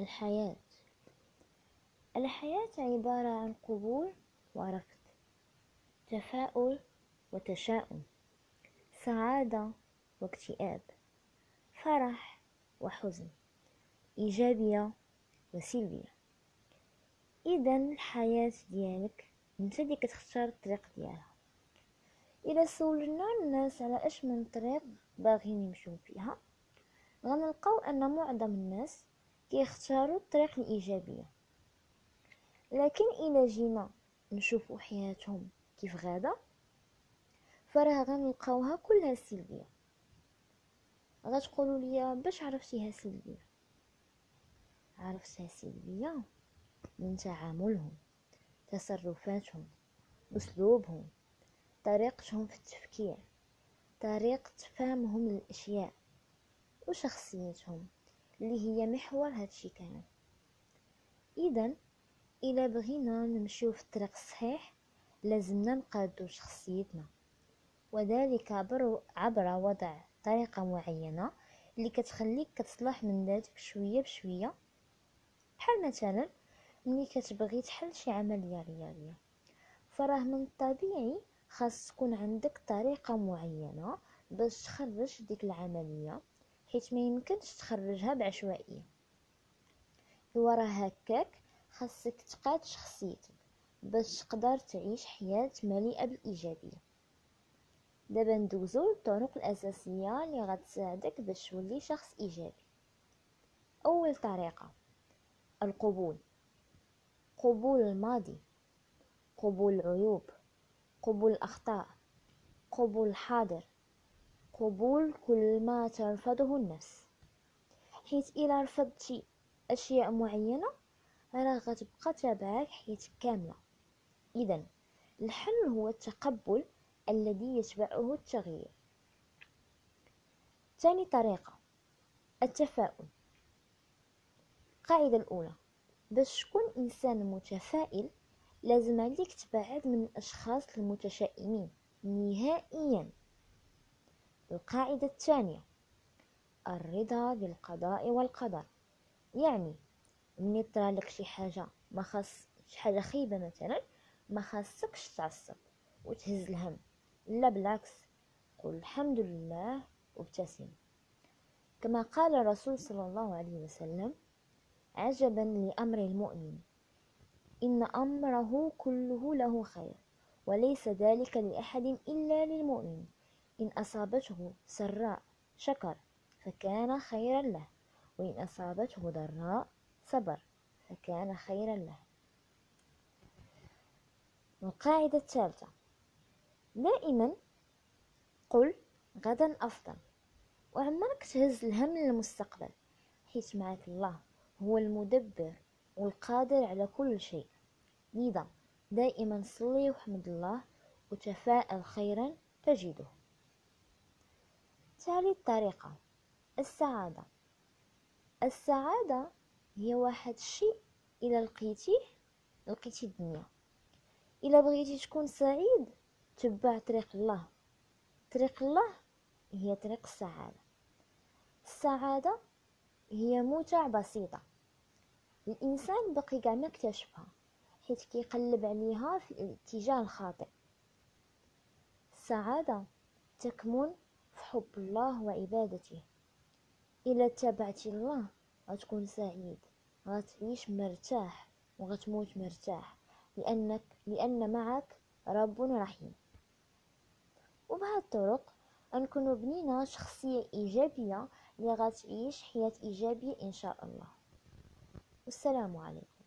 الحياة. الحياة عبارة عن قبول ورفض تفاؤل وتشاؤم سعادة واكتئاب فرح وحزن إيجابية وسلبية. إذا الحياة ديالك أنت اللي كتختار الطريق ديالها. إذا سولنا الناس على أش من طريق باغيين يمشيو فيها غنلقاو أن معظم الناس كيختاروا الطريق الإيجابية. لكن الا جينا نشوفوا حياتهم كيف غادا فراه غنلقاوها كلها سلبية. غتقولوا لي باش عرفتيها سلبية؟ عرفتها سلبية من تعاملهم تصرفاتهم أسلوبهم طريقتهم في التفكير طريقة فهمهم للأشياء وشخصيتهم. اللي هي محور هادشي كامل. إذا إلا بغينا نمشيو في الطريق الصحيح لازمنا نقادو شخصيتنا. وذلك عبر, عبر وضع طريقة معينة اللي كتخليك كتصلح من ذاتك شوية بشوية. بحال مثلا ملي كتبغي تحل شي عملية رياضية فراه من الطبيعي خاص تكون عندك طريقة معينة باش تخرج ديك العملية. حيت ما يمكنش تخرجها بعشوائية. ورا هكاك خاصك تقاد شخصيتك باش تقدر تعيش حياة مليئة بالإيجابية. دابا ندوزو الطرق الأساسية اللي غتساعدك باش تولي شخص إيجابي. أول طريقة القبول. قبول الماضي قبول العيوب قبول الأخطاء قبول الحاضر. قبول كل ما ترفضه النفس. حيث إلا رفضتي أشياء معينة راه غتبقى تابعك حياتك كاملة. إذا الحل هو التقبل الذي يتبعه التغيير. ثاني طريقة التفاؤل. القاعدة الأولى باش تكون إنسان متفائل لازم عليك تبعد من الأشخاص المتشائمين نهائيا. القاعدة الثانية. الرضا بالقضاء والقدر. يعني من يطرى لك شي حاجة ما خاص شي حاجة خيبة مثلا ما خاصكش تعصب وتهز الهم. لا بالعكس قل الحمد لله وابتسم. كما قال الرسول صلى الله عليه وسلم عجبا لأمر المؤمن. إن أمره كله له خير وليس ذلك لأحد إلا للمؤمن. إن أصابته سراء شكر فكان خيرا له وإن أصابته ضراء صبر فكان خيرا له. القاعدة الثالثة. دائما قل غدا أفضل وعمرك تهز الهم للمستقبل. حيث معك الله هو المدبر والقادر على كل شيء. لذا دائما صلي وحمد الله وتفاءل خيرا تجده. ثالث طريقة السعادة. السعادة هي واحد الشيء إلى لقيتيه لقيتي الدنيا. إلا بغيتي تكون سعيد تبع طريق الله. طريق الله هي طريق السعادة. السعادة هي متع بسيطة. الإنسان بقي قاع ما اكتشفها حيت كيقلب عليها في الاتجاه الخاطئ. السعادة تكمن حب الله وعبادته. إلا تبعتي الله غتكون سعيد غتعيش مرتاح وغتموت مرتاح لأنك لأن معك رب رحيم. وبهذه الطرق غنكونوا بنينا شخصية إيجابية اللي غتعيش حياة إيجابية إن شاء الله. والسلام عليكم.